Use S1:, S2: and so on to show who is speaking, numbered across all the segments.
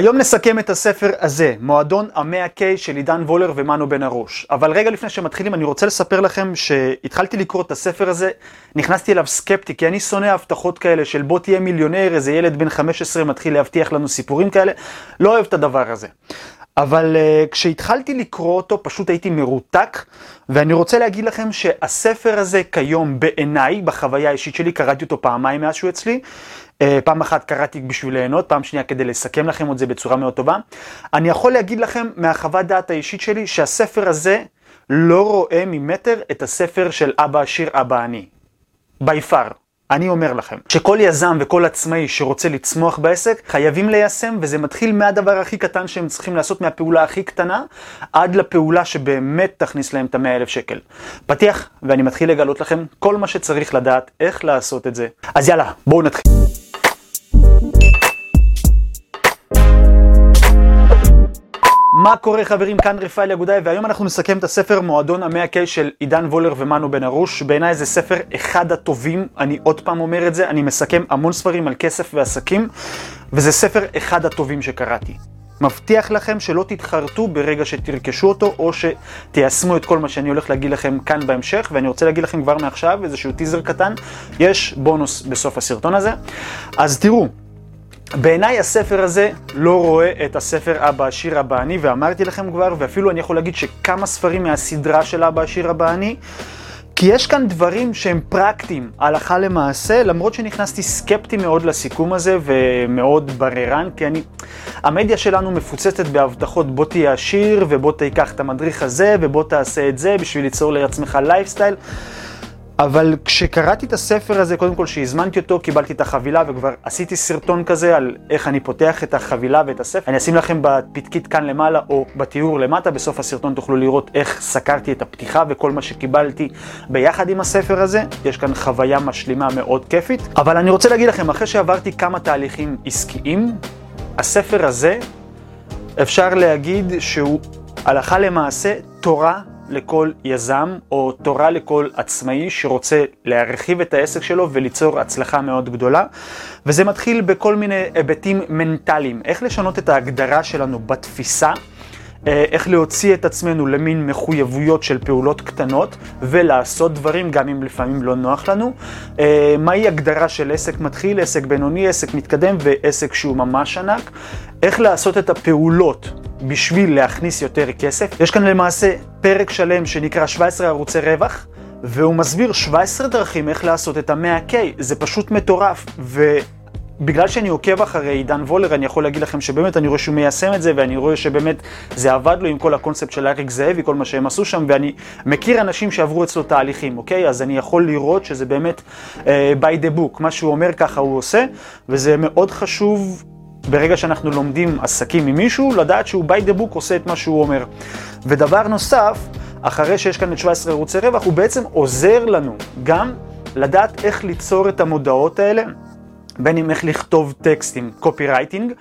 S1: היום נסכם את הספר הזה, מועדון המאה K של עידן וולר ומנו בן ארוש. אבל רגע לפני שמתחילים אני רוצה לספר לכם שהתחלתי לקרוא את הספר הזה, נכנסתי אליו סקפטי, כי אני שונא הבטחות כאלה של בוא תהיה מיליונר, איזה ילד בן 15 מתחיל להבטיח לנו סיפורים כאלה, לא אוהב את הדבר הזה. אבל uh, כשהתחלתי לקרוא אותו פשוט הייתי מרותק, ואני רוצה להגיד לכם שהספר הזה כיום בעיניי, בחוויה האישית שלי, קראתי אותו פעמיים מאז שהוא אצלי, פעם אחת קראתי בשביל ליהנות, פעם שנייה כדי לסכם לכם את זה בצורה מאוד טובה. אני יכול להגיד לכם מהחוות דעת האישית שלי שהספר הזה לא רואה ממטר את הספר של אבא עשיר אבא עני. בי פאר. אני אומר לכם, שכל יזם וכל עצמאי שרוצה לצמוח בעסק, חייבים ליישם, וזה מתחיל מהדבר הכי קטן שהם צריכים לעשות, מהפעולה הכי קטנה, עד לפעולה שבאמת תכניס להם את המאה אלף שקל. פתיח, ואני מתחיל לגלות לכם כל מה שצריך לדעת איך לעשות את זה. אז יאללה, בואו נתחיל. מה קורה חברים, כאן רפאל אגודאי, והיום אנחנו נסכם את הספר מועדון המאה K של עידן וולר ומנו בן ארוש. בעיניי זה ספר אחד הטובים, אני עוד פעם אומר את זה, אני מסכם המון ספרים על כסף ועסקים, וזה ספר אחד הטובים שקראתי. מבטיח לכם שלא תתחרטו ברגע שתרכשו אותו, או שתיישמו את כל מה שאני הולך להגיד לכם כאן בהמשך, ואני רוצה להגיד לכם כבר מעכשיו איזשהו טיזר קטן, יש בונוס בסוף הסרטון הזה. אז תראו, בעיניי הספר הזה לא רואה את הספר אבא עשיר אבא עני, ואמרתי לכם כבר, ואפילו אני יכול להגיד שכמה ספרים מהסדרה של אבא עשיר אבא עני, כי יש כאן דברים שהם פרקטיים, הלכה למעשה, למרות שנכנסתי סקפטי מאוד לסיכום הזה ומאוד בררן, כי אני... המדיה שלנו מפוצצת בהבטחות בוא תהיה עשיר ובוא תיקח את המדריך הזה ובוא תעשה את זה בשביל ליצור לעצמך לייפסטייל. אבל כשקראתי את הספר הזה, קודם כל שהזמנתי אותו, קיבלתי את החבילה וכבר עשיתי סרטון כזה על איך אני פותח את החבילה ואת הספר. אני אשים לכם בפתקית כאן למעלה או בתיאור למטה, בסוף הסרטון תוכלו לראות איך סקרתי את הפתיחה וכל מה שקיבלתי ביחד עם הספר הזה. יש כאן חוויה משלימה מאוד כיפית. אבל אני רוצה להגיד לכם, אחרי שעברתי כמה תהליכים עסקיים, הספר הזה, אפשר להגיד שהוא הלכה למעשה תורה לכל יזם או תורה לכל עצמאי שרוצה להרחיב את העסק שלו וליצור הצלחה מאוד גדולה. וזה מתחיל בכל מיני היבטים מנטליים, איך לשנות את ההגדרה שלנו בתפיסה. אה, איך להוציא את עצמנו למין מחויבויות של פעולות קטנות ולעשות דברים גם אם לפעמים לא נוח לנו. אה, מהי הגדרה של עסק מתחיל, עסק בינוני, עסק מתקדם ועסק שהוא ממש ענק. איך לעשות את הפעולות בשביל להכניס יותר כסף. יש כאן למעשה פרק שלם שנקרא 17 ערוצי רווח, והוא מסביר 17 דרכים איך לעשות את ה-100K. זה פשוט מטורף. ובגלל שאני עוקב אחרי עידן וולר, אני יכול להגיד לכם שבאמת אני רואה שהוא מיישם את זה, ואני רואה שבאמת זה עבד לו עם כל הקונספט של אריק זאבי, כל מה שהם עשו שם, ואני מכיר אנשים שעברו אצלו תהליכים, אוקיי? אז אני יכול לראות שזה באמת uh, by the book, מה שהוא אומר ככה הוא עושה, וזה מאוד חשוב ברגע שאנחנו לומדים עסקים ממישהו, לדעת שהוא by the book עושה את מה שהוא אומר. ודבר נוסף, אחרי שיש כאן את 17 ערוצי רווח, הוא בעצם עוזר לנו גם לדעת איך ליצור את המודעות האלה. בין אם איך לכתוב טקסטים, קופי רייטינג,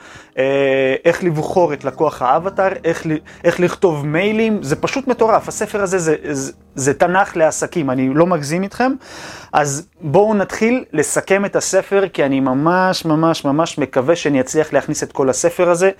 S1: איך לבחור את לקוח האבטר, איך, איך לכתוב מיילים, זה פשוט מטורף. הספר הזה זה, זה, זה תנ"ך לעסקים, אני לא מגזים איתכם. אז בואו נתחיל לסכם את הספר, כי אני ממש ממש ממש מקווה שאני אצליח להכניס את כל הספר הזה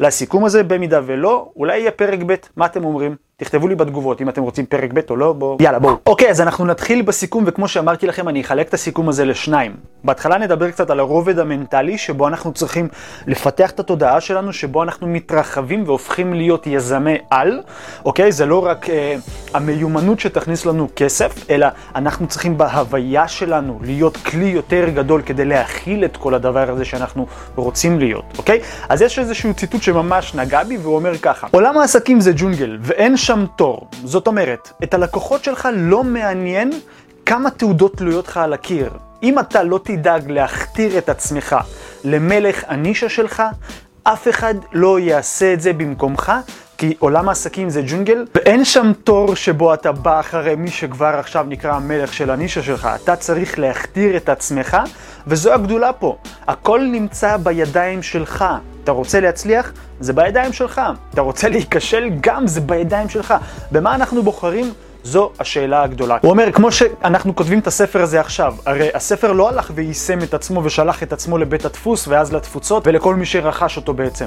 S1: לסיכום הזה, במידה ולא, אולי יהיה פרק ב', מה אתם אומרים? תכתבו לי בתגובות אם אתם רוצים פרק ב' או לא, בואו. יאללה, בואו. אוקיי, אז אנחנו נתחיל בסיכום, וכמו שאמרתי לכם, אני אחלק את הסיכום הזה לשניים. בהתחלה נדבר קצת על הרובד המנטלי, שבו אנחנו צריכים לפתח את התודעה שלנו, שבו אנחנו מתרחבים והופכים להיות יזמי על, אוקיי? זה לא רק אה, המיומנות שתכניס לנו כסף, אלא אנחנו צריכים בהוויה שלנו להיות כלי יותר גדול כדי להכיל את כל הדבר הזה שאנחנו רוצים להיות, אוקיי? אז יש איזשהו ציטוט שממש נגע בי, והוא אומר ככה: עולם העסקים זה ג'ונגל, ואין שם תור. זאת אומרת, את הלקוחות שלך לא מעניין כמה תעודות תלויות לך על הקיר. אם אתה לא תדאג להכתיר את עצמך למלך הנישה שלך, אף אחד לא יעשה את זה במקומך, כי עולם העסקים זה ג'ונגל, ואין שם תור שבו אתה בא אחרי מי שכבר עכשיו נקרא המלך של הנישה שלך. אתה צריך להכתיר את עצמך, וזו הגדולה פה. הכל נמצא בידיים שלך. אתה רוצה להצליח? זה בידיים שלך. אתה רוצה להיכשל? גם זה בידיים שלך. במה אנחנו בוחרים? זו השאלה הגדולה. הוא אומר, כמו שאנחנו כותבים את הספר הזה עכשיו, הרי הספר לא הלך ויישם את עצמו ושלח את עצמו לבית הדפוס ואז לתפוצות ולכל מי שרכש אותו בעצם.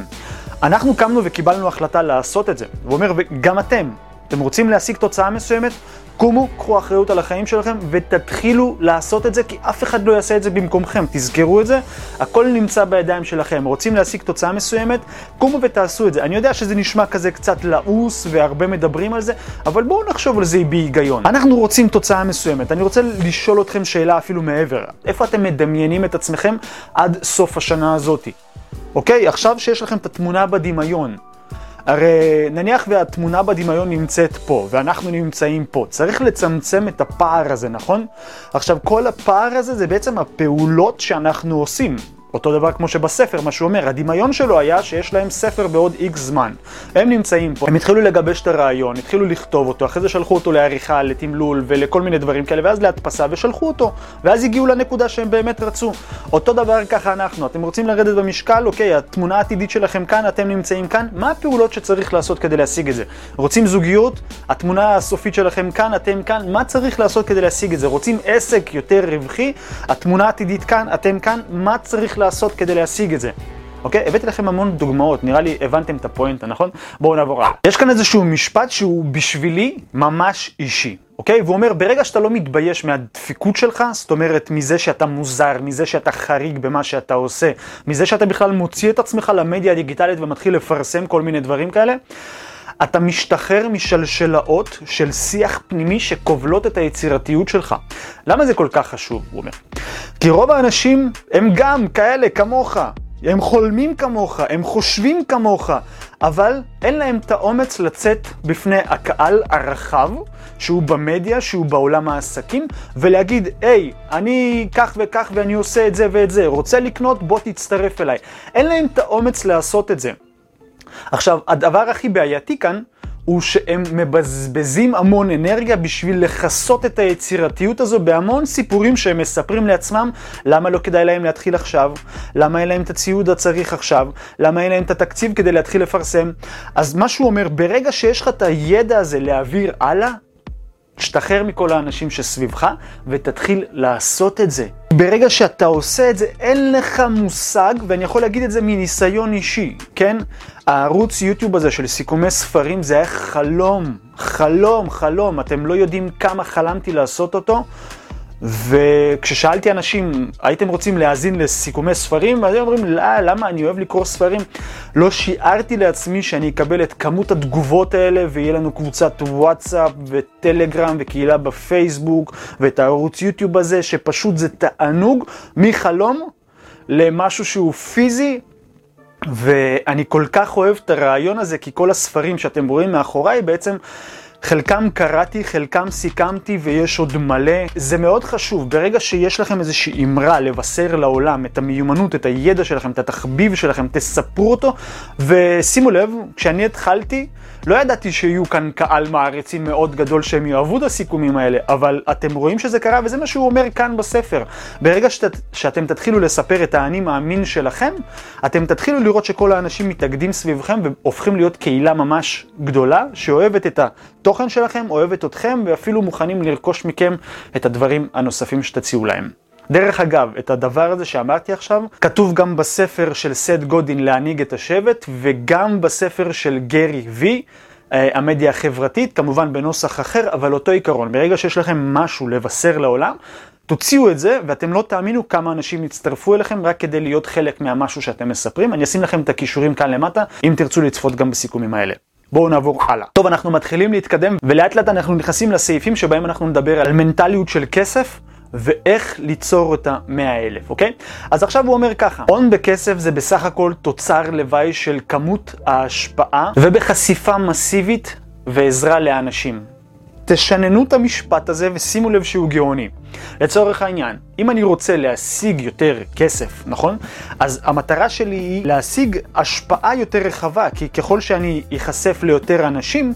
S1: אנחנו קמנו וקיבלנו החלטה לעשות את זה. הוא אומר, וגם אתם, אתם רוצים להשיג תוצאה מסוימת? קומו, קחו אחריות על החיים שלכם ותתחילו לעשות את זה, כי אף אחד לא יעשה את זה במקומכם. תזכרו את זה, הכל נמצא בידיים שלכם. רוצים להשיג תוצאה מסוימת? קומו ותעשו את זה. אני יודע שזה נשמע כזה קצת לעוס והרבה מדברים על זה, אבל בואו נחשוב על זה בהיגיון. אנחנו רוצים תוצאה מסוימת. אני רוצה לשאול אתכם שאלה אפילו מעבר. איפה אתם מדמיינים את עצמכם עד סוף השנה הזאתי? אוקיי? עכשיו שיש לכם את התמונה בדמיון. הרי נניח והתמונה בדמיון נמצאת פה, ואנחנו נמצאים פה. צריך לצמצם את הפער הזה, נכון? עכשיו, כל הפער הזה זה בעצם הפעולות שאנחנו עושים. אותו דבר כמו שבספר, מה שהוא אומר, הדמיון שלו היה שיש להם ספר בעוד איקס זמן. הם נמצאים פה, הם התחילו לגבש את הרעיון, התחילו לכתוב אותו, אחרי זה שלחו אותו לעריכה, לתמלול ולכל מיני דברים כאלה, ואז להדפסה ושלחו אותו, ואז הגיעו לנקודה שהם באמת רצו. אותו דבר ככה אנחנו, אתם רוצים לרדת במשקל, אוקיי, התמונה העתידית שלכם כאן, אתם נמצאים כאן, מה הפעולות שצריך לעשות כדי להשיג את זה? רוצים זוגיות? התמונה הסופית שלכם כאן, אתם כאן, מה צריך לעשות כדי להשיג את זה? רוצים עסק יותר רווחי? התמונה העתידית כאן, אתם כאן, מה צריך כדי להשיג את זה. אוקיי? הבאתי לכם המון דוגמאות, נראה לי הבנתם את הפואנטה, נכון? בואו נעבור הלאה. יש כאן איזשהו משפט שהוא בשבילי ממש אישי, אוקיי? והוא אומר, ברגע שאתה לא מתבייש מהדפיקות שלך, זאת אומרת, מזה שאתה מוזר, מזה שאתה חריג במה שאתה עושה, מזה שאתה בכלל מוציא את עצמך למדיה הדיגיטלית ומתחיל לפרסם כל מיני דברים כאלה, אתה משתחרר משלשלאות של שיח פנימי שכובלות את היצירתיות שלך. למה זה כל כך חשוב? הוא אומר. כי רוב האנשים הם גם כאלה כמוך. הם חולמים כמוך, הם חושבים כמוך, אבל אין להם את האומץ לצאת בפני הקהל הרחב, שהוא במדיה, שהוא בעולם העסקים, ולהגיד, היי, אני כך וכך ואני עושה את זה ואת זה, רוצה לקנות? בוא תצטרף אליי. אין להם את האומץ לעשות את זה. עכשיו, הדבר הכי בעייתי כאן, הוא שהם מבזבזים המון אנרגיה בשביל לכסות את היצירתיות הזו בהמון סיפורים שהם מספרים לעצמם למה לא כדאי להם להתחיל עכשיו, למה אין להם את הציוד הצריך עכשיו, למה אין להם את התקציב כדי להתחיל לפרסם. אז מה שהוא אומר, ברגע שיש לך את הידע הזה להעביר הלאה, תשתחרר מכל האנשים שסביבך ותתחיל לעשות את זה. ברגע שאתה עושה את זה, אין לך מושג, ואני יכול להגיד את זה מניסיון אישי, כן? הערוץ יוטיוב הזה של סיכומי ספרים זה היה חלום, חלום, חלום. אתם לא יודעים כמה חלמתי לעשות אותו. וכששאלתי אנשים, הייתם רוצים להאזין לסיכומי ספרים? אז הם אומרים, לא, למה? אני אוהב לקרוא ספרים. לא שיערתי לעצמי שאני אקבל את כמות התגובות האלה, ויהיה לנו קבוצת וואטסאפ וטלגרם וקהילה בפייסבוק, ואת הערוץ יוטיוב הזה, שפשוט זה תענוג מחלום למשהו שהוא פיזי. ואני כל כך אוהב את הרעיון הזה, כי כל הספרים שאתם רואים מאחוריי בעצם חלקם קראתי, חלקם סיכמתי ויש עוד מלא. זה מאוד חשוב, ברגע שיש לכם איזושהי אמרה לבשר לעולם את המיומנות, את הידע שלכם, את התחביב שלכם, תספרו אותו. ושימו לב, כשאני התחלתי, לא ידעתי שיהיו כאן קהל מעריצים מאוד גדול שהם יאהבו את הסיכומים האלה, אבל אתם רואים שזה קרה וזה מה שהוא אומר כאן בספר. ברגע שאת, שאתם תתחילו לספר את האני מאמין שלכם, אתם תתחילו לראות שכל האנשים מתאגדים סביבכם והופכים להיות קהילה ממש גדולה, שאוהבת את התוכן שלכם, אוהבת אתכם ואפילו מוכנים לרכוש מכם את הדברים הנוספים שתציעו להם. דרך אגב, את הדבר הזה שאמרתי עכשיו, כתוב גם בספר של סט גודין להנהיג את השבט, וגם בספר של גרי וי, אה, המדיה החברתית, כמובן בנוסח אחר, אבל אותו עיקרון. ברגע שיש לכם משהו לבשר לעולם, תוציאו את זה, ואתם לא תאמינו כמה אנשים יצטרפו אליכם רק כדי להיות חלק מהמשהו שאתם מספרים. אני אשים לכם את הכישורים כאן למטה, אם תרצו לצפות גם בסיכומים האלה. בואו נעבור הלאה. טוב, אנחנו מתחילים להתקדם, ולאט לאט אנחנו נכנסים לסעיפים שבהם אנחנו נדבר על מנטליות של כסף. ואיך ליצור את המאה אלף, אוקיי? אז עכשיו הוא אומר ככה, הון בכסף זה בסך הכל תוצר לוואי של כמות ההשפעה ובחשיפה מסיבית ועזרה לאנשים. תשננו את המשפט הזה ושימו לב שהוא גאוני. לצורך העניין, אם אני רוצה להשיג יותר כסף, נכון? אז המטרה שלי היא להשיג השפעה יותר רחבה, כי ככל שאני אחשף ליותר אנשים,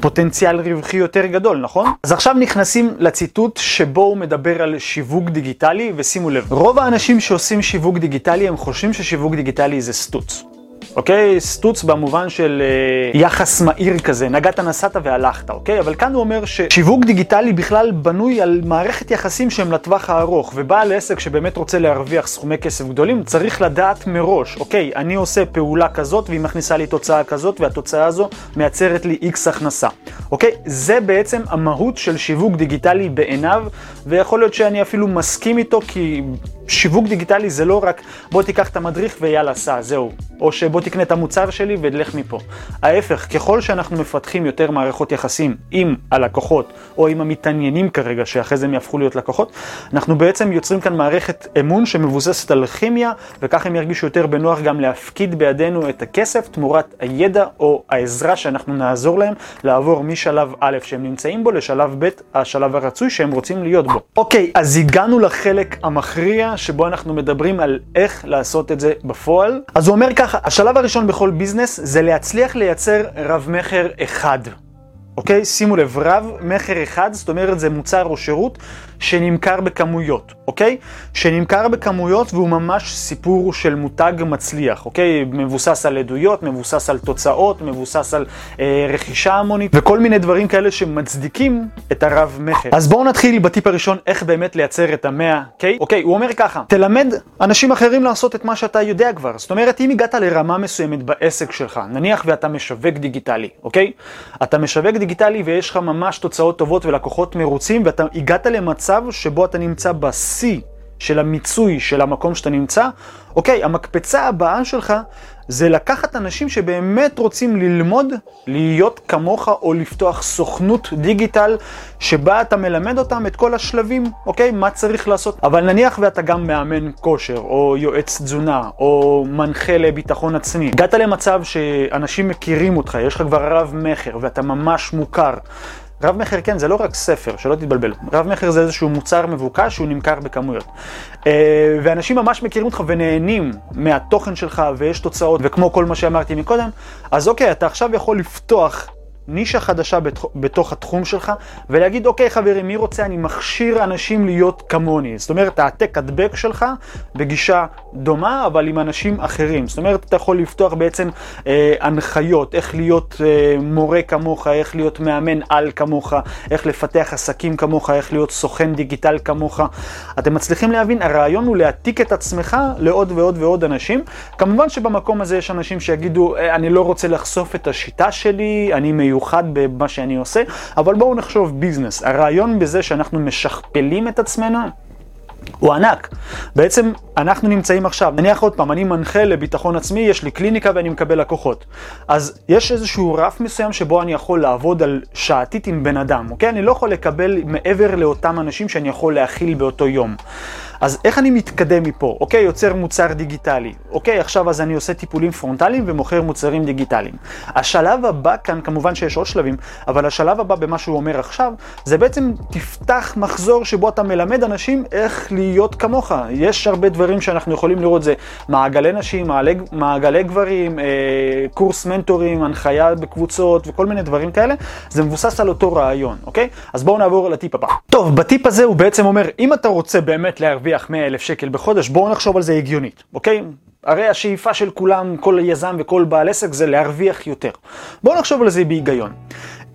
S1: פוטנציאל רווחי יותר גדול, נכון? אז עכשיו נכנסים לציטוט שבו הוא מדבר על שיווק דיגיטלי, ושימו לב, רוב האנשים שעושים שיווק דיגיטלי הם חושבים ששיווק דיגיטלי זה סטוץ. אוקיי? סטוץ במובן של אה, יחס מהיר כזה, נגעת נסעת והלכת, אוקיי? אבל כאן הוא אומר ששיווק דיגיטלי בכלל בנוי על מערכת יחסים שהם לטווח הארוך, ובעל עסק שבאמת רוצה להרוויח סכומי כסף גדולים, צריך לדעת מראש, אוקיי, אני עושה פעולה כזאת והיא מכניסה לי תוצאה כזאת, והתוצאה הזו מייצרת לי איקס הכנסה, אוקיי? זה בעצם המהות של שיווק דיגיטלי בעיניו, ויכול להיות שאני אפילו מסכים איתו, כי שיווק דיגיטלי זה לא רק בוא תיקח את המדריך ויאללה סע, זהו. או שבוא תקנה את המוצר שלי ולך מפה. ההפך, ככל שאנחנו מפתחים יותר מערכות יחסים עם הלקוחות, או עם המתעניינים כרגע, שאחרי זה הם יהפכו להיות לקוחות, אנחנו בעצם יוצרים כאן מערכת אמון שמבוססת על כימיה, וכך הם ירגישו יותר בנוח גם להפקיד בידינו את הכסף תמורת הידע או העזרה שאנחנו נעזור להם לעבור משלב א' שהם נמצאים בו לשלב ב', השלב הרצוי שהם רוצים להיות בו. אוקיי, אז הגענו לחלק המכריע שבו אנחנו מדברים על איך לעשות את זה בפועל. אז הוא אומר ככה, השלב הראשון בכל ביזנס זה להצליח לייצר רב מכר אחד. אוקיי? שימו לב, רב מכר אחד, זאת אומרת זה מוצר או שירות שנמכר בכמויות, אוקיי? שנמכר בכמויות והוא ממש סיפור של מותג מצליח, אוקיי? מבוסס על עדויות, מבוסס על תוצאות, מבוסס על אה, רכישה המונית וכל מיני דברים כאלה שמצדיקים את הרב מכר. אז בואו נתחיל בטיפ הראשון, איך באמת לייצר את המאה, אוקיי? אוקיי, הוא אומר ככה, תלמד אנשים אחרים לעשות את מה שאתה יודע כבר. זאת אומרת, אם הגעת לרמה מסוימת בעסק שלך, נניח ואתה משווק דיגיטלי, אוקיי? אתה משווק דיגיטלי ויש לך ממש תוצאות טובות ולקוחות מרוצים ואתה הגעת למצב מצב שבו אתה נמצא בשיא של המיצוי של המקום שאתה נמצא, אוקיי, המקפצה הבאה שלך זה לקחת אנשים שבאמת רוצים ללמוד, להיות כמוך או לפתוח סוכנות דיגיטל שבה אתה מלמד אותם את כל השלבים, אוקיי? מה צריך לעשות. אבל נניח ואתה גם מאמן כושר, או יועץ תזונה, או מנחה לביטחון עצמי. הגעת למצב שאנשים מכירים אותך, יש לך כבר רב מכר ואתה ממש מוכר. רב מכר, כן, זה לא רק ספר, שלא תתבלבל. רב מכר זה איזשהו מוצר מבוקש שהוא נמכר בכמויות. אה, ואנשים ממש מכירים אותך ונהנים מהתוכן שלך ויש תוצאות, וכמו כל מה שאמרתי מקודם, אז אוקיי, אתה עכשיו יכול לפתוח נישה חדשה בתוך התחום שלך, ולהגיד, אוקיי חברים, מי רוצה? אני מכשיר אנשים להיות כמוני. זאת אומרת, העתק הדבק שלך בגישה דומה, אבל עם אנשים אחרים. זאת אומרת, אתה יכול לפתוח בעצם אה, הנחיות, איך להיות אה, מורה כמוך, איך להיות מאמן על כמוך, איך לפתח עסקים כמוך, איך להיות סוכן דיגיטל כמוך. אתם מצליחים להבין? הרעיון הוא להעתיק את עצמך לעוד ועוד ועוד אנשים. כמובן שבמקום הזה יש אנשים שיגידו, אה, אני לא רוצה לחשוף את השיטה שלי, אני מיוחד. מיוחד במה שאני עושה, אבל בואו נחשוב ביזנס. הרעיון בזה שאנחנו משכפלים את עצמנו, הוא ענק. בעצם אנחנו נמצאים עכשיו, נניח עוד פעם, אני מנחה לביטחון עצמי, יש לי קליניקה ואני מקבל לקוחות. אז יש איזשהו רף מסוים שבו אני יכול לעבוד על שעתית עם בן אדם, אוקיי? אני לא יכול לקבל מעבר לאותם אנשים שאני יכול להכיל באותו יום. אז איך אני מתקדם מפה? אוקיי, יוצר מוצר דיגיטלי. אוקיי, עכשיו אז אני עושה טיפולים פרונטליים ומוכר מוצרים דיגיטליים. השלב הבא כאן, כמובן שיש עוד שלבים, אבל השלב הבא במה שהוא אומר עכשיו, זה בעצם תפתח מחזור שבו אתה מלמד אנשים איך להיות כמוך. יש הרבה דברים שאנחנו יכולים לראות, זה מעגלי נשים, מעגלי, מעגלי גברים, אה, קורס מנטורים, הנחיה בקבוצות וכל מיני דברים כאלה. זה מבוסס על אותו רעיון, אוקיי? אז בואו נעבור לטיפ הבא. טוב, בטיפ הזה הוא בעצם אומר, אם אתה רוצה באמת להרוויח להרוויח 100 אלף שקל בחודש, בואו נחשוב על זה הגיונית, אוקיי? הרי השאיפה של כולם, כל יזם וכל בעל עסק זה להרוויח יותר. בואו נחשוב על זה בהיגיון.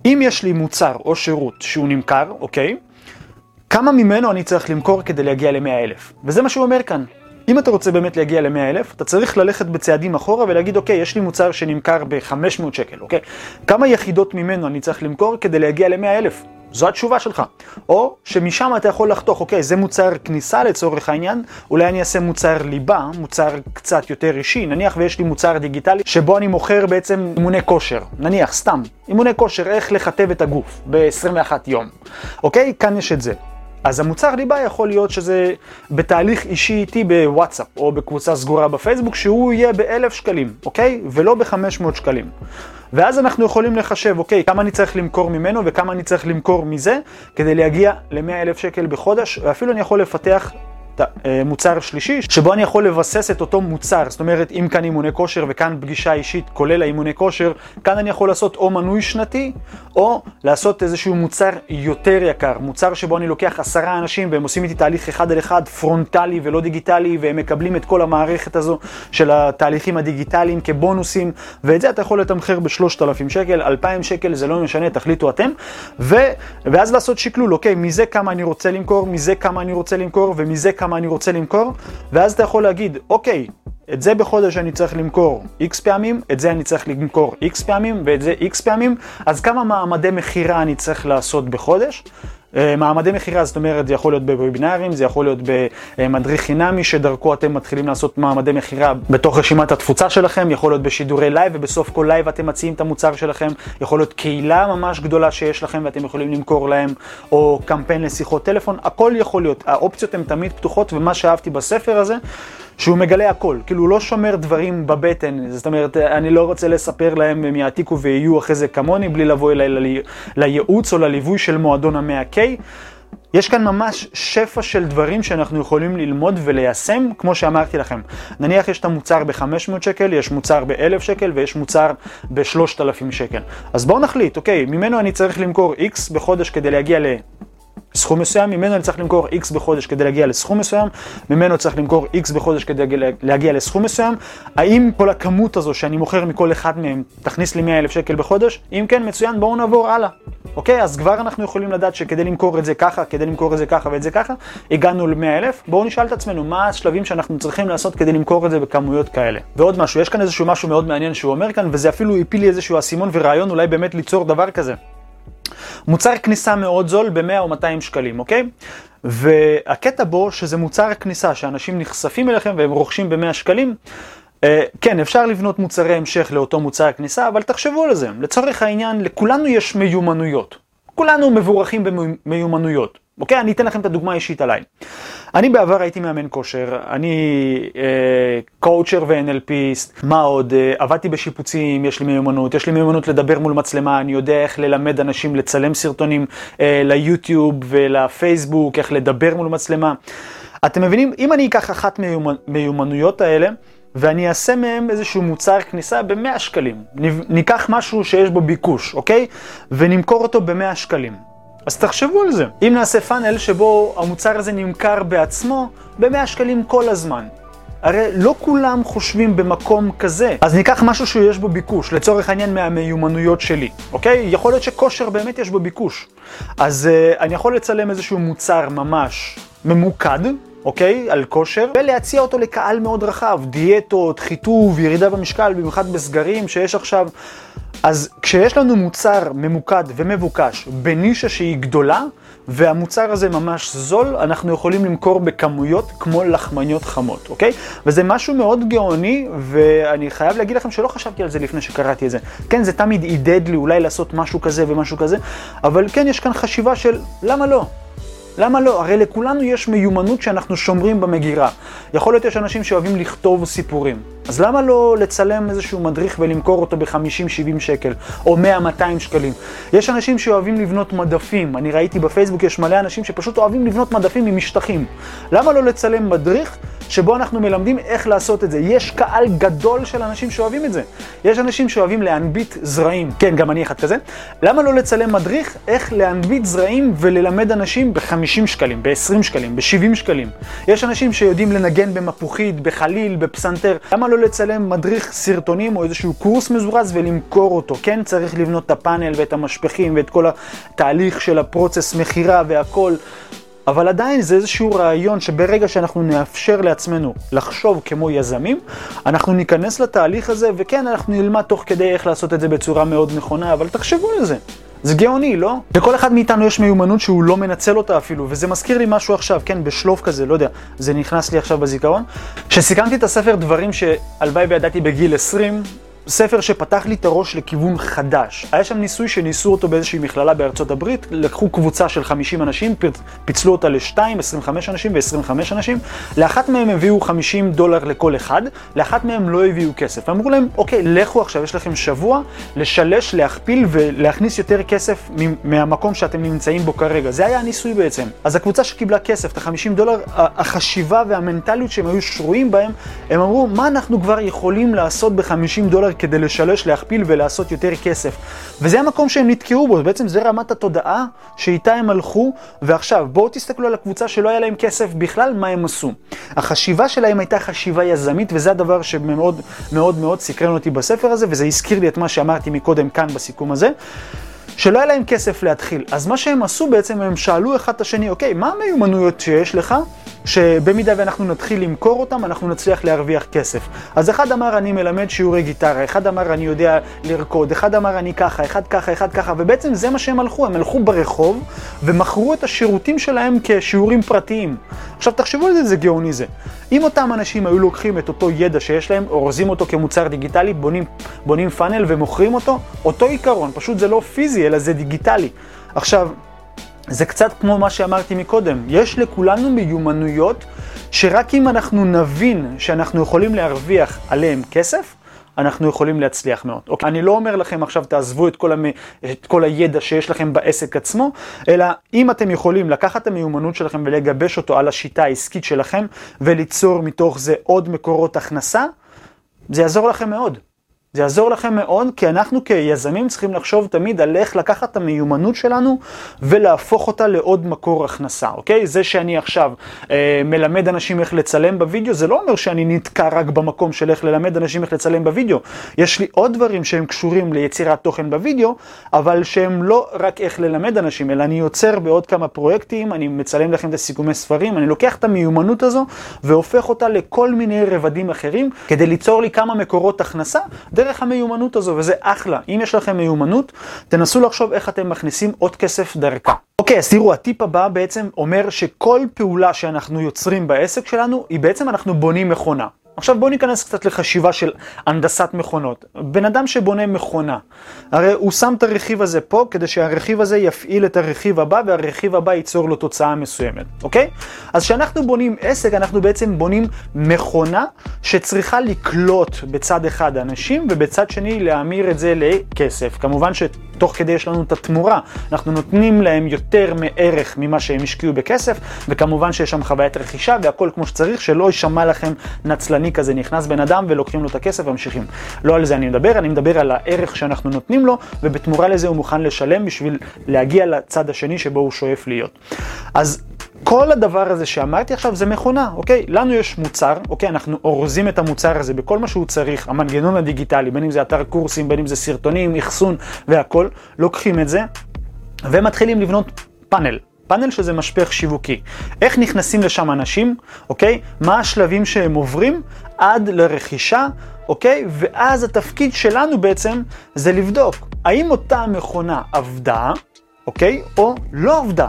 S1: אם יש לי מוצר או שירות שהוא נמכר, אוקיי? כמה ממנו אני צריך למכור כדי להגיע ל-100 אלף? וזה מה שהוא אומר כאן. אם אתה רוצה באמת להגיע ל-100 אלף, אתה צריך ללכת בצעדים אחורה ולהגיד, אוקיי, יש לי מוצר שנמכר ב-500 שקל, אוקיי? כמה יחידות ממנו אני צריך למכור כדי להגיע ל-100 אלף? זו התשובה שלך. או שמשם אתה יכול לחתוך, אוקיי, זה מוצר כניסה לצורך העניין, אולי אני אעשה מוצר ליבה, מוצר קצת יותר אישי, נניח ויש לי מוצר דיגיטלי שבו אני מוכר בעצם אימוני כושר, נניח, סתם, אימוני כושר, איך לכתב את הגוף ב-21 יום, אוקיי? כאן יש את זה. אז המוצר ליבה יכול להיות שזה בתהליך אישי איתי בוואטסאפ או בקבוצה סגורה בפייסבוק שהוא יהיה באלף שקלים, אוקיי? ולא בחמש מאות שקלים. ואז אנחנו יכולים לחשב, אוקיי, כמה אני צריך למכור ממנו וכמה אני צריך למכור מזה כדי להגיע ל-100 אלף שקל בחודש, ואפילו אני יכול לפתח מוצר שלישי, שבו אני יכול לבסס את אותו מוצר. זאת אומרת, אם כאן אימוני כושר וכאן פגישה אישית, כולל האימוני כושר, כאן אני יכול לעשות או מנוי שנתי, או לעשות איזשהו מוצר יותר יקר. מוצר שבו אני לוקח עשרה אנשים והם עושים איתי תהליך אחד על אחד, פרונטלי ולא דיגיטלי, והם מקבלים את כל המערכת הזו של התהליכים הדיגיטליים כבונוסים, ואת זה אתה יכול לתמחר בשלושת אלפים שקל, אלפיים שקל, זה לא משנה, תחליטו אתם. ו... ואז לעשות שקלול, אוקיי, מזה כמה אני רוצה למכור, מזה כמה אני רוצה למכור, ומזה כמה אני רוצה למכור, ואז אתה יכול להגיד, אוקיי, את זה בחודש אני צריך למכור X פעמים, את זה אני צריך למכור X פעמים, ואת זה X פעמים, אז כמה מעמדי מכירה אני צריך לעשות בחודש? אה, מעמדי מכירה, זאת אומרת, זה יכול להיות בוובינארים, זה יכול להיות במדריך חינמי, שדרכו אתם מתחילים לעשות מעמדי מכירה בתוך רשימת התפוצה שלכם, יכול להיות בשידורי live, ובסוף כל live אתם מציעים את המוצר שלכם, יכול להיות קהילה ממש גדולה שיש לכם ואתם יכולים למכור להם, או קמפיין לשיחות טלפון, הכל יכול להיות, האופציות הן תמיד פתוחות, ומה שאהבתי בספר הזה, שהוא מגלה הכל, כאילו הוא לא שומר דברים בבטן, זאת אומרת, אני לא רוצה לספר להם הם יעתיקו ויהיו אחרי זה כמוני, בלי לבוא אליי לייעוץ או לליווי של מועדון המאה K. יש כאן ממש שפע של דברים שאנחנו יכולים ללמוד וליישם, כמו שאמרתי לכם. נניח יש את המוצר ב-500 שקל, יש מוצר ב-1,000 שקל ויש מוצר ב-3,000 שקל. אז בואו נחליט, אוקיי, ממנו אני צריך למכור X בחודש כדי להגיע ל... סכום מסוים, ממנו אני צריך למכור X בחודש כדי להגיע לסכום מסוים, ממנו צריך למכור X בחודש כדי להגיע לסכום מסוים. האם כל הכמות הזו שאני מוכר מכל אחד מהם תכניס לי 100 אלף שקל בחודש? אם כן, מצוין, בואו נעבור הלאה. אוקיי, אז כבר אנחנו יכולים לדעת שכדי למכור את זה ככה, כדי למכור את זה ככה ואת זה ככה, הגענו ל-100 אלף. בואו נשאל את עצמנו, מה השלבים שאנחנו צריכים לעשות כדי למכור את זה בכמויות כאלה. ועוד משהו, יש כאן איזשהו משהו מאוד מעניין שהוא אומר כאן, וזה אפילו הפיל לי איזשהו אסימון ורעיון אולי באמת ליצור דבר כזה. מוצר כניסה מאוד זול ב-100 או 200 שקלים, אוקיי? והקטע בו שזה מוצר כניסה, שאנשים נחשפים אליכם והם רוכשים ב-100 שקלים. אה, כן, אפשר לבנות מוצרי המשך לאותו מוצר כניסה, אבל תחשבו על זה. לצורך העניין, לכולנו יש מיומנויות. כולנו מבורכים במיומנויות. אוקיי? אני אתן לכם את הדוגמה האישית עליי. אני בעבר הייתי מאמן כושר, אני אה, קואוצ'ר ו-NLPיסט, מה עוד? אה, עבדתי בשיפוצים, יש לי מיומנות, יש לי מיומנות לדבר מול מצלמה, אני יודע איך ללמד אנשים לצלם סרטונים אה, ליוטיוב ולפייסבוק, איך לדבר מול מצלמה. אתם מבינים? אם אני אקח אחת מיומנויות האלה, ואני אעשה מהם איזשהו מוצר כניסה ב-100 שקלים. ניקח משהו שיש בו ביקוש, אוקיי? ונמכור אותו ב-100 שקלים. אז תחשבו על זה. אם נעשה פאנל שבו המוצר הזה נמכר בעצמו ב-100 שקלים כל הזמן. הרי לא כולם חושבים במקום כזה. אז ניקח משהו שיש בו ביקוש, לצורך העניין מהמיומנויות שלי, אוקיי? יכול להיות שכושר באמת יש בו ביקוש. אז uh, אני יכול לצלם איזשהו מוצר ממש ממוקד, אוקיי? על כושר, ולהציע אותו לקהל מאוד רחב. דיאטות, חיטוב, ירידה במשקל, במיוחד בסגרים שיש עכשיו. אז כשיש לנו מוצר ממוקד ומבוקש בנישה שהיא גדולה, והמוצר הזה ממש זול, אנחנו יכולים למכור בכמויות כמו לחמניות חמות, אוקיי? וזה משהו מאוד גאוני, ואני חייב להגיד לכם שלא חשבתי על זה לפני שקראתי את זה. כן, זה תמיד עידד לי אולי לעשות משהו כזה ומשהו כזה, אבל כן, יש כאן חשיבה של למה לא? למה לא? הרי לכולנו יש מיומנות שאנחנו שומרים במגירה. יכול להיות יש אנשים שאוהבים לכתוב סיפורים. אז למה לא לצלם איזשהו מדריך ולמכור אותו ב-50-70 שקל, או 100-200 שקלים? יש אנשים שאוהבים לבנות מדפים. אני ראיתי בפייסבוק, יש מלא אנשים שפשוט אוהבים לבנות מדפים עם משטחים. למה לא לצלם מדריך שבו אנחנו מלמדים איך לעשות את זה? יש קהל גדול של אנשים שאוהבים את זה. יש אנשים שאוהבים להנביט זרעים. כן, גם אני אחד כזה. למה לא לצלם מדריך איך להנביט זרעים וללמד אנשים ב-50 שקלים, ב-20 שקלים, ב-70 שקלים? יש אנשים שיודעים לנגן במפוחית, בחליל, בפסנתר. למה לא לצלם מדריך סרטונים או איזשהו קורס מזורז ולמכור אותו? כן, צריך לבנות את הפאנל ואת המשפחים ואת כל התהליך של הפרוצס מכירה והכל. אבל עדיין זה איזשהו רעיון שברגע שאנחנו נאפשר לעצמנו לחשוב כמו יזמים, אנחנו ניכנס לתהליך הזה, וכן, אנחנו נלמד תוך כדי איך לעשות את זה בצורה מאוד נכונה, אבל תחשבו על זה. זה גאוני, לא? לכל אחד מאיתנו יש מיומנות שהוא לא מנצל אותה אפילו, וזה מזכיר לי משהו עכשיו, כן, בשלוף כזה, לא יודע, זה נכנס לי עכשיו בזיכרון. כשסיכמתי את הספר דברים שהלוואי וידעתי בגיל 20, ספר שפתח לי את הראש לכיוון חדש. היה שם ניסוי שניסו אותו באיזושהי מכללה בארצות הברית, לקחו קבוצה של 50 אנשים, פיצלו אותה ל-2, 25 אנשים ו-25 אנשים, לאחת מהם הביאו 50 דולר לכל אחד, לאחת מהם לא הביאו כסף. אמרו להם, אוקיי, לכו עכשיו, יש לכם שבוע לשלש, להכפיל ולהכניס יותר כסף מהמקום שאתם נמצאים בו כרגע. זה היה הניסוי בעצם. אז הקבוצה שקיבלה כסף, את ה-50 דולר, החשיבה והמנטליות שהם היו שרויים בהם, הם אמרו, מה אנחנו כבר יכולים לעשות ב-50 דולר כדי לשלש, להכפיל ולעשות יותר כסף. וזה המקום שהם נתקעו בו, בעצם זה רמת התודעה שאיתה הם הלכו, ועכשיו בואו תסתכלו על הקבוצה שלא היה להם כסף בכלל, מה הם עשו. החשיבה שלהם הייתה חשיבה יזמית, וזה הדבר שמאוד מאוד מאוד סקרן אותי בספר הזה, וזה הזכיר לי את מה שאמרתי מקודם כאן בסיכום הזה. שלא היה להם כסף להתחיל. אז מה שהם עשו בעצם, הם שאלו אחד את השני, אוקיי, מה המיומנויות שיש לך? שבמידה ואנחנו נתחיל למכור אותם, אנחנו נצליח להרוויח כסף. אז אחד אמר אני מלמד שיעורי גיטרה, אחד אמר אני יודע לרקוד, אחד אמר אני ככה, אחד ככה, אחד ככה, ובעצם זה מה שהם הלכו, הם הלכו ברחוב ומכרו את השירותים שלהם כשיעורים פרטיים. עכשיו תחשבו על זה, זה גאוני זה. אם אותם אנשים היו לוקחים את אותו ידע שיש להם, אורזים אותו כמוצר דיגיטלי, בונים, בונים פאנל ומוכרים אותו, אותו עיקרון, פשוט זה לא פיזי, אלא זה דיגיטלי. עכשיו, זה קצת כמו מה שאמרתי מקודם, יש לכולנו מיומנויות שרק אם אנחנו נבין שאנחנו יכולים להרוויח עליהם כסף, אנחנו יכולים להצליח מאוד. אוקיי? אני לא אומר לכם עכשיו תעזבו את כל, המ... את כל הידע שיש לכם בעסק עצמו, אלא אם אתם יכולים לקחת את המיומנות שלכם ולגבש אותו על השיטה העסקית שלכם וליצור מתוך זה עוד מקורות הכנסה, זה יעזור לכם מאוד. זה יעזור לכם מאוד, כי אנחנו כיזמים צריכים לחשוב תמיד על איך לקחת את המיומנות שלנו ולהפוך אותה לעוד מקור הכנסה, אוקיי? זה שאני עכשיו אה, מלמד אנשים איך לצלם בווידאו, זה לא אומר שאני נתקע רק במקום של איך ללמד אנשים איך לצלם בווידאו. יש לי עוד דברים שהם קשורים ליצירת תוכן בווידאו, אבל שהם לא רק איך ללמד אנשים, אלא אני יוצר בעוד כמה פרויקטים, אני מצלם לכם את הסיכומי ספרים, אני לוקח את המיומנות הזו והופך אותה לכל מיני רבדים אחרים, כדי ליצור לי כמה מקורות הכנסה. דרך המיומנות הזו, וזה אחלה. אם יש לכם מיומנות, תנסו לחשוב איך אתם מכניסים עוד כסף דרכה. אוקיי, אז תראו, הטיפ הבא בעצם אומר שכל פעולה שאנחנו יוצרים בעסק שלנו, היא בעצם אנחנו בונים מכונה. עכשיו בואו ניכנס קצת לחשיבה של הנדסת מכונות. בן אדם שבונה מכונה, הרי הוא שם את הרכיב הזה פה כדי שהרכיב הזה יפעיל את הרכיב הבא והרכיב הבא ייצור לו תוצאה מסוימת, אוקיי? אז כשאנחנו בונים עסק, אנחנו בעצם בונים מכונה שצריכה לקלוט בצד אחד אנשים ובצד שני להמיר את זה לכסף. כמובן ש... תוך כדי יש לנו את התמורה, אנחנו נותנים להם יותר מערך ממה שהם השקיעו בכסף, וכמובן שיש שם חוויית רכישה והכל כמו שצריך, שלא יישמע לכם נצלני כזה, נכנס בן אדם ולוקחים לו את הכסף וממשיכים. לא על זה אני מדבר, אני מדבר על הערך שאנחנו נותנים לו, ובתמורה לזה הוא מוכן לשלם בשביל להגיע לצד השני שבו הוא שואף להיות. אז כל הדבר הזה שאמרתי עכשיו זה מכונה, אוקיי? לנו יש מוצר, אוקיי? אנחנו אורזים את המוצר הזה בכל מה שהוא צריך, המנגנון הדיגיטלי, בין אם זה אתר קורסים, בין אם זה סרטונים, אחסון והכל, לוקחים את זה ומתחילים לבנות פאנל. פאנל שזה משפך שיווקי. איך נכנסים לשם אנשים, אוקיי? מה השלבים שהם עוברים עד לרכישה, אוקיי? ואז התפקיד שלנו בעצם זה לבדוק האם אותה מכונה עבדה, אוקיי? או לא עבדה.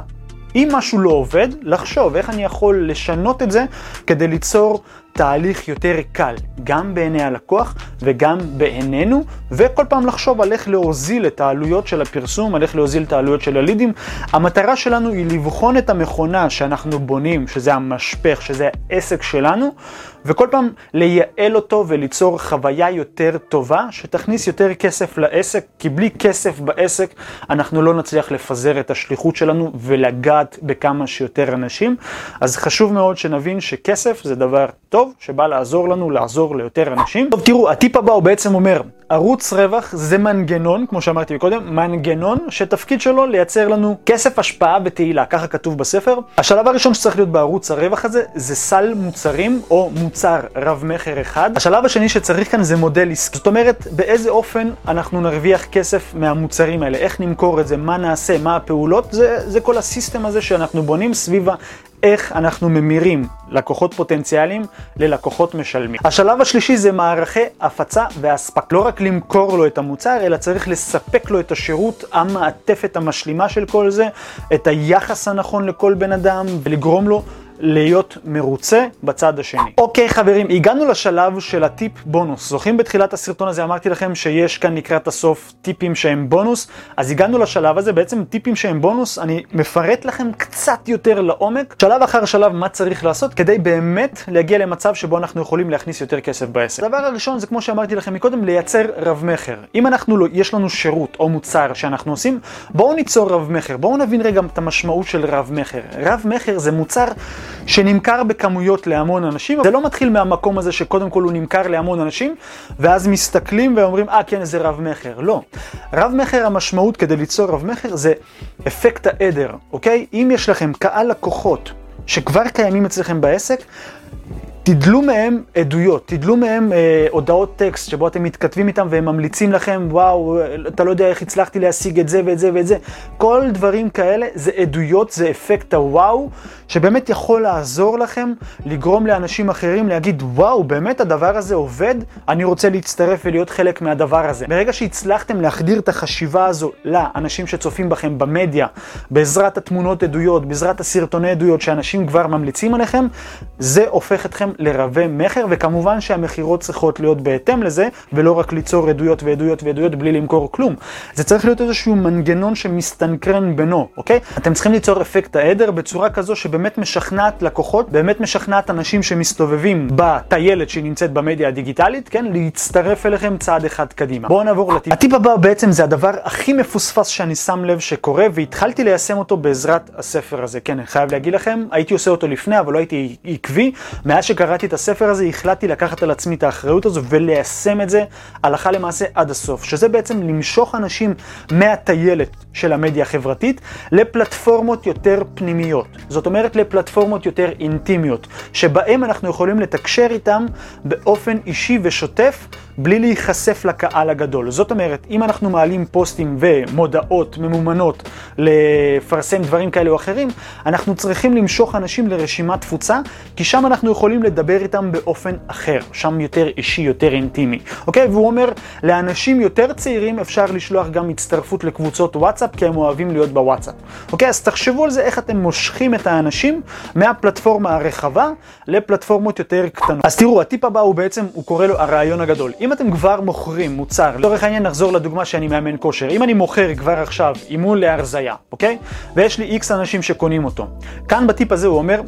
S1: אם משהו לא עובד, לחשוב איך אני יכול לשנות את זה כדי ליצור תהליך יותר קל, גם בעיני הלקוח וגם בעינינו, וכל פעם לחשוב על איך להוזיל את העלויות של הפרסום, על איך להוזיל את העלויות של הלידים. המטרה שלנו היא לבחון את המכונה שאנחנו בונים, שזה המשפך, שזה העסק שלנו, וכל פעם לייעל אותו וליצור חוויה יותר טובה, שתכניס יותר כסף לעסק, כי בלי כסף בעסק אנחנו לא נצליח לפזר את השליחות שלנו ולגעת בכמה שיותר אנשים. אז חשוב מאוד שנבין שכסף זה דבר טוב, שבא לעזור לנו לעזור ליותר אנשים. טוב, תראו, הטיפ הבא הוא בעצם אומר, ערוץ רווח זה מנגנון, כמו שאמרתי קודם, מנגנון שתפקיד שלו לייצר לנו כסף, השפעה ותהילה, ככה כתוב בספר. השלב הראשון שצריך להיות בערוץ הרווח הזה, זה סל מוצרים או מוצר רב-מכר אחד. השלב השני שצריך כאן זה מודל עסקי. זאת אומרת, באיזה אופן אנחנו נרוויח כסף מהמוצרים האלה, איך נמכור את זה, מה נעשה, מה הפעולות, זה, זה כל הסיסטם הזה שאנחנו בונים סביב איך אנחנו ממירים לקוחות פוטנציאליים ללקוחות משלמים. השלב השלישי זה מערכי הפצה והספק. לא רק למכור לו את המוצר, אלא צריך לספק לו את השירות, המעטפת המשלימה של כל זה, את היחס הנכון לכל בן אדם, ולגרום לו להיות מרוצה בצד השני. אוקיי חברים, הגענו לשלב של הטיפ בונוס. זוכרים בתחילת הסרטון הזה אמרתי לכם שיש כאן לקראת הסוף טיפים שהם בונוס? אז הגענו לשלב הזה, בעצם טיפים שהם בונוס, אני מפרט לכם קצת יותר לעומק, שלב אחר שלב מה צריך לעשות כדי באמת להגיע למצב שבו אנחנו יכולים להכניס יותר כסף בעסק. הדבר הראשון זה כמו שאמרתי לכם מקודם, לייצר רב מכר. אם אנחנו, לא, יש לנו שירות או מוצר שאנחנו עושים, בואו ניצור רב מכר. בואו נבין רגע את המשמעות של רב מכר. רב מכר זה מוצר שנמכר בכמויות להמון אנשים. זה לא מתחיל מהמקום הזה שקודם כל הוא נמכר להמון אנשים, ואז מסתכלים ואומרים, אה כן, זה רב מכר. לא. רב מכר, המשמעות כדי ליצור רב מכר זה אפקט העדר, אוקיי? אם יש לכם קהל לקוחות שכבר קיימים אצלכם בעסק, תדלו מהם עדויות, תדלו מהם אה, הודעות טקסט שבו אתם מתכתבים איתם והם ממליצים לכם, וואו, אתה לא יודע איך הצלחתי להשיג את זה ואת זה ואת זה. כל דברים כאלה זה עדויות, זה אפקט הוואו, שבאמת יכול לעזור לכם לגרום לאנשים אחרים להגיד, וואו, באמת הדבר הזה עובד, אני רוצה להצטרף ולהיות חלק מהדבר הזה. ברגע שהצלחתם להחדיר את החשיבה הזו לאנשים שצופים בכם במדיה, בעזרת התמונות עדויות, בעזרת הסרטוני עדויות שאנשים כבר ממליצים עליכם, זה הופך אתכם לרבה מכר, וכמובן שהמכירות צריכות להיות בהתאם לזה, ולא רק ליצור עדויות ועדויות ועדויות בלי למכור כלום. זה צריך להיות איזשהו מנגנון שמסתנכרן בינו, אוקיי? אתם צריכים ליצור אפקט העדר בצורה כזו שבאמת משכנעת לקוחות, באמת משכנעת אנשים שמסתובבים בטיילת שהיא נמצאת במדיה הדיגיטלית, כן? להצטרף אליכם צעד אחד קדימה. בואו נעבור לטיפ. הטיפ הבא בעצם זה הדבר הכי מפוספס שאני שם לב שקורה, והתחלתי ליישם אותו בעזרת הספר הזה. כן, אני חייב להגיד לכם, הייתי עושה אותו לפני, אבל לא הייתי עקבי. מאז שקרה שקראתי את הספר הזה, החלטתי לקחת על עצמי את האחריות הזו וליישם את זה הלכה למעשה עד הסוף. שזה בעצם למשוך אנשים מהטיילת של המדיה החברתית לפלטפורמות יותר פנימיות. זאת אומרת לפלטפורמות יותר אינטימיות, שבהם אנחנו יכולים לתקשר איתם באופן אישי ושוטף, בלי להיחשף לקהל הגדול. זאת אומרת, אם אנחנו מעלים פוסטים ומודעות ממומנות לפרסם דברים כאלה או אחרים, אנחנו צריכים למשוך אנשים לרשימת תפוצה, כי שם אנחנו יכולים לדבר איתם באופן אחר, שם יותר אישי, יותר אינטימי. אוקיי? והוא אומר, לאנשים יותר צעירים אפשר לשלוח גם הצטרפות לקבוצות וואטסאפ, כי הם אוהבים להיות בוואטסאפ. אוקיי? אז תחשבו על זה, איך אתם מושכים את האנשים מהפלטפורמה הרחבה לפלטפורמות יותר קטנות. אז תראו, הטיפ הבא הוא בעצם, הוא קורא לו הרעיון הגדול. אם אתם כבר מוכרים מוצר, לצורך העניין נחזור לדוגמה שאני מאמן כושר, אם אני מוכר כבר עכשיו אימון להרזייה, אוקיי? ויש לי איקס אנשים שקונים אותו. כאן בטיפ הזה הוא אומר,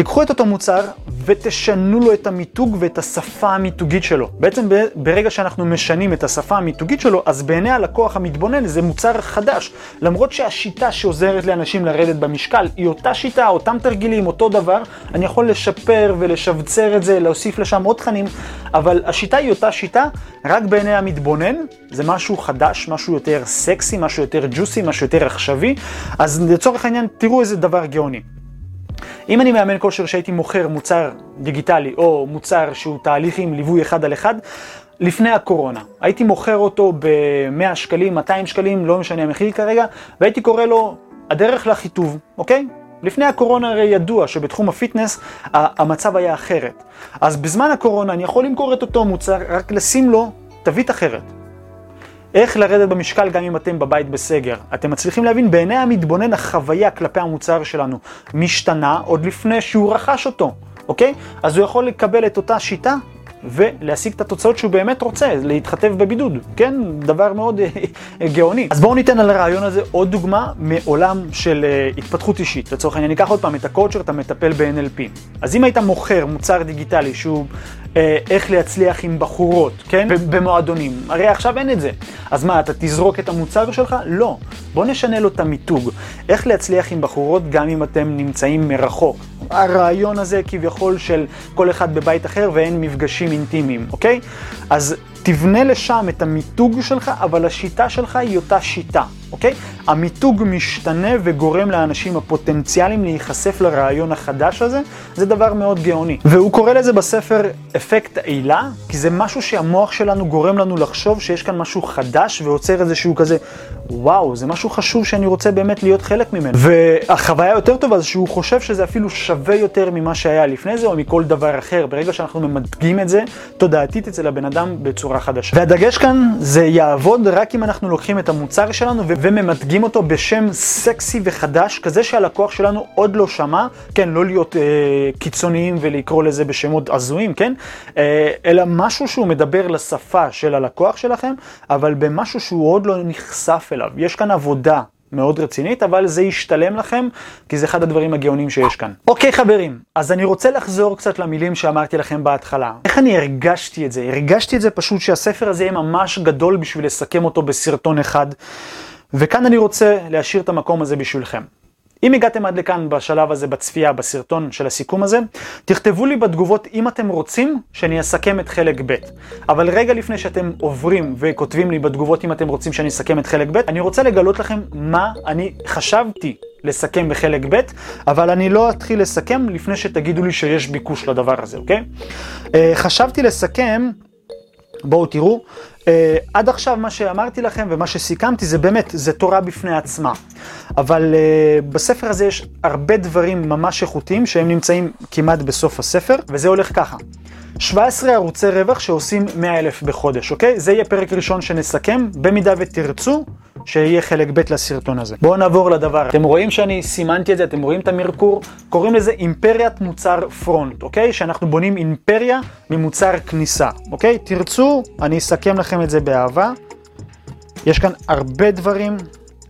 S1: תיקחו את אותו מוצר ותשנו לו את המיתוג ואת השפה המיתוגית שלו. בעצם ברגע שאנחנו משנים את השפה המיתוגית שלו, אז בעיני הלקוח המתבונן זה מוצר חדש. למרות שהשיטה שעוזרת לאנשים לרדת במשקל היא אותה שיטה, אותם תרגילים, אותו דבר, אני יכול לשפר ולשבצר את זה, להוסיף לשם עוד תכנים, אבל השיטה היא אותה שיטה, רק בעיני המתבונן זה משהו חדש, משהו יותר סקסי, משהו יותר ג'וסי, משהו יותר עכשווי. אז לצורך העניין, תראו איזה דבר גאוני. אם אני מאמן כושר שהייתי מוכר מוצר דיגיטלי או מוצר שהוא תהליך עם ליווי אחד על אחד, לפני הקורונה. הייתי מוכר אותו ב-100 שקלים, 200 שקלים, לא משנה המחיר כרגע, והייתי קורא לו הדרך לחיטוב, אוקיי? לפני הקורונה הרי ידוע שבתחום הפיטנס המצב היה אחרת. אז בזמן הקורונה אני יכול למכור את אותו מוצר, רק לשים לו תווית אחרת. איך לרדת במשקל גם אם אתם בבית בסגר. אתם מצליחים להבין, בעיני המתבונן החוויה כלפי המוצר שלנו משתנה עוד לפני שהוא רכש אותו, אוקיי? אז הוא יכול לקבל את אותה שיטה ולהשיג את התוצאות שהוא באמת רוצה, להתחתב בבידוד, כן? דבר מאוד אה, גאוני. אז בואו ניתן על הרעיון הזה עוד דוגמה מעולם של uh, התפתחות אישית. לצורך העניין, ניקח עוד פעם את הקואוצ'ר, אתה מטפל ב-NLP. אז אם היית מוכר מוצר דיגיטלי שהוא uh, איך להצליח עם בחורות, כן? במועדונים, הרי עכשיו אין את זה. אז מה, אתה תזרוק את המוצר שלך? לא. בוא נשנה לו את המיתוג. איך להצליח עם בחורות גם אם אתם נמצאים מרחוק. הרעיון הזה כביכול של כל אחד בבית אחר ואין מפגשים אינטימיים, אוקיי? אז תבנה לשם את המיתוג שלך, אבל השיטה שלך היא אותה שיטה, אוקיי? המיתוג משתנה וגורם לאנשים הפוטנציאליים להיחשף לרעיון החדש הזה, זה דבר מאוד גאוני. והוא קורא לזה בספר אפקט העילה, כי זה משהו שהמוח שלנו גורם לנו לחשוב שיש כאן משהו חדש ועוצר איזשהו כזה, וואו, זה משהו חשוב שאני רוצה באמת להיות חלק ממנו. והחוויה היותר טובה זה שהוא חושב שזה אפילו שווה יותר ממה שהיה לפני זה או מכל דבר אחר. ברגע שאנחנו ממדגים את זה תודעתית אצל הבן אדם בצורה חדשה. והדגש כאן זה יעבוד רק אם אנחנו לוקחים את המוצר שלנו וממתגים אותו בשם סקסי וחדש, כזה שהלקוח שלנו עוד לא שמע, כן, לא להיות אה, קיצוניים ולקרוא לזה בשמות הזויים, כן, אה, אלא משהו שהוא מדבר לשפה של הלקוח שלכם, אבל במשהו שהוא עוד לא נחשף אליו. יש כאן עבודה מאוד רצינית, אבל זה ישתלם לכם, כי זה אחד הדברים הגאונים שיש כאן. אוקיי חברים, אז אני רוצה לחזור קצת למילים שאמרתי לכם בהתחלה. איך אני הרגשתי את זה? הרגשתי את זה פשוט שהספר הזה יהיה ממש גדול בשביל לסכם אותו בסרטון אחד, וכאן אני רוצה להשאיר את המקום הזה בשבילכם. אם הגעתם עד לכאן בשלב הזה בצפייה, בסרטון של הסיכום הזה, תכתבו לי בתגובות אם אתם רוצים שאני אסכם את חלק ב'. אבל רגע לפני שאתם עוברים וכותבים לי בתגובות אם אתם רוצים שאני אסכם את חלק ב', אני רוצה לגלות לכם מה אני חשבתי לסכם בחלק ב', אבל אני לא אתחיל לסכם לפני שתגידו לי שיש ביקוש לדבר הזה, אוקיי? אה, חשבתי לסכם, בואו תראו, אה, עד עכשיו מה שאמרתי לכם ומה שסיכמתי זה באמת, זה תורה בפני עצמה. אבל uh, בספר הזה יש הרבה דברים ממש איכותיים שהם נמצאים כמעט בסוף הספר, וזה הולך ככה. 17 ערוצי רווח שעושים 100 אלף בחודש, אוקיי? זה יהיה פרק ראשון שנסכם, במידה ותרצו, שיהיה חלק ב' לסרטון הזה. בואו נעבור לדבר. אתם רואים שאני סימנתי את זה, אתם רואים את המרקור? קוראים לזה אימפריית מוצר פרונט, אוקיי? שאנחנו בונים אימפריה ממוצר כניסה, אוקיי? תרצו, אני אסכם לכם את זה באהבה. יש כאן הרבה דברים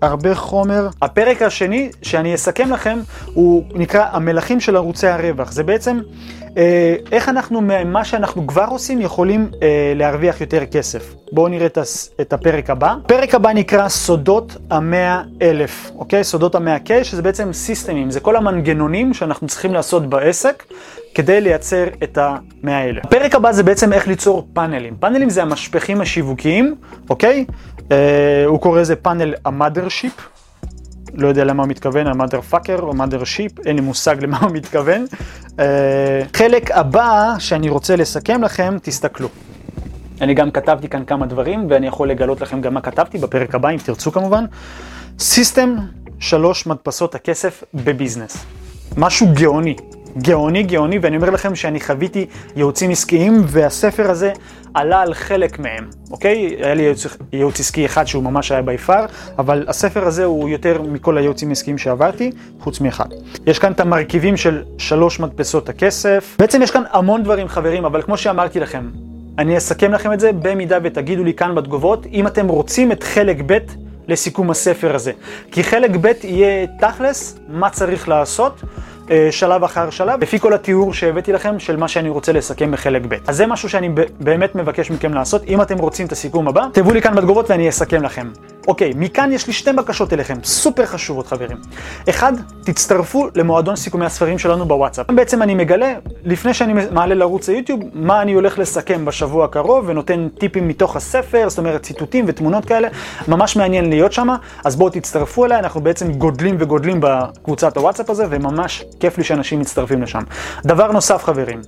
S1: הרבה חומר. הפרק השני שאני אסכם לכם הוא נקרא המלכים של ערוצי הרווח. זה בעצם איך אנחנו ממה שאנחנו כבר עושים יכולים אה, להרוויח יותר כסף. בואו נראה את, את הפרק הבא. הפרק הבא נקרא סודות המאה אלף, אוקיי? סודות המאה K, שזה בעצם סיסטמים, זה כל המנגנונים שאנחנו צריכים לעשות בעסק כדי לייצר את המאה האלה. הפרק הבא זה בעצם איך ליצור פאנלים. פאנלים זה המשפכים השיווקיים, אוקיי? אה, הוא קורא לזה funnel ה mothership. לא יודע למה הוא מתכוון, ה mother fucker או mother ship, אין לי מושג למה הוא מתכוון. אה, חלק הבא שאני רוצה לסכם לכם, תסתכלו. אני גם כתבתי כאן כמה דברים, ואני יכול לגלות לכם גם מה כתבתי בפרק הבא, אם תרצו כמובן. system שלוש מדפסות הכסף בביזנס. משהו גאוני. גאוני גאוני, ואני אומר לכם שאני חוויתי ייעוצים עסקיים, והספר הזה עלה על חלק מהם, אוקיי? היה לי ייעוץ, ייעוץ עסקי אחד שהוא ממש היה ביפר, אבל הספר הזה הוא יותר מכל הייעוצים העסקיים שעברתי, חוץ מאחד. יש כאן את המרכיבים של שלוש מדפסות הכסף. בעצם יש כאן המון דברים חברים, אבל כמו שאמרתי לכם, אני אסכם לכם את זה במידה ותגידו לי כאן בתגובות, אם אתם רוצים את חלק ב' לסיכום הספר הזה. כי חלק ב' יהיה תכלס, מה צריך לעשות. אה, שלב אחר שלב, לפי כל התיאור שהבאתי לכם של מה שאני רוצה לסכם בחלק ב'. אז זה משהו שאני באמת מבקש מכם לעשות. אם אתם רוצים את הסיכום הבא, תבואו לי כאן בתגובות ואני אסכם לכם. אוקיי, מכאן יש לי שתי בקשות אליכם, סופר חשובות חברים. אחד, תצטרפו למועדון סיכומי הספרים שלנו בוואטסאפ. בעצם אני מגלה, לפני שאני מעלה לערוץ היוטיוב, מה אני הולך לסכם בשבוע הקרוב, ונותן טיפים מתוך הספר, זאת אומרת ציטוטים ותמונות כאלה. ממש מעניין להיות שם, אז בואו תצטרפו אליי, אנחנו בעצם גודלים וגודלים בקבוצת הוואטסאפ הזה, וממש כיף לי שאנשים מצטרפים לשם. דבר נוסף חברים,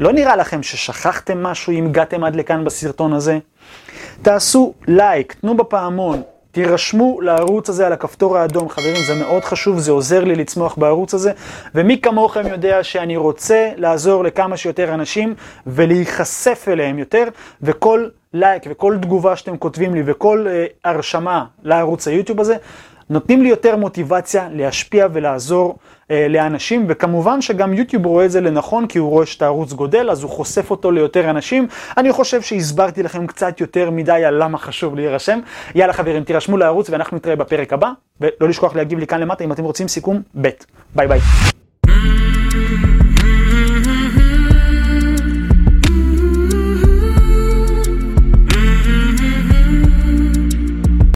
S1: לא נראה לכם ששכחתם משהו אם הגעתם עד לכאן בסרטון הזה? תעשו לייק, תנו בפעמון, תירשמו לערוץ הזה על הכפתור האדום, חברים, זה מאוד חשוב, זה עוזר לי לצמוח בערוץ הזה, ומי כמוכם יודע שאני רוצה לעזור לכמה שיותר אנשים ולהיחשף אליהם יותר, וכל לייק וכל תגובה שאתם כותבים לי וכל אה, הרשמה לערוץ היוטיוב הזה, נותנים לי יותר מוטיבציה להשפיע ולעזור אה, לאנשים, וכמובן שגם יוטיוב רואה את זה לנכון, כי הוא רואה שאת הערוץ גודל, אז הוא חושף אותו ליותר אנשים. אני חושב שהסברתי לכם קצת יותר מדי על למה חשוב להירשם. יאללה חברים, תירשמו לערוץ ואנחנו נתראה בפרק הבא, ולא לשכוח להגיב לי כאן למטה אם אתם רוצים סיכום ב'. ביי ביי.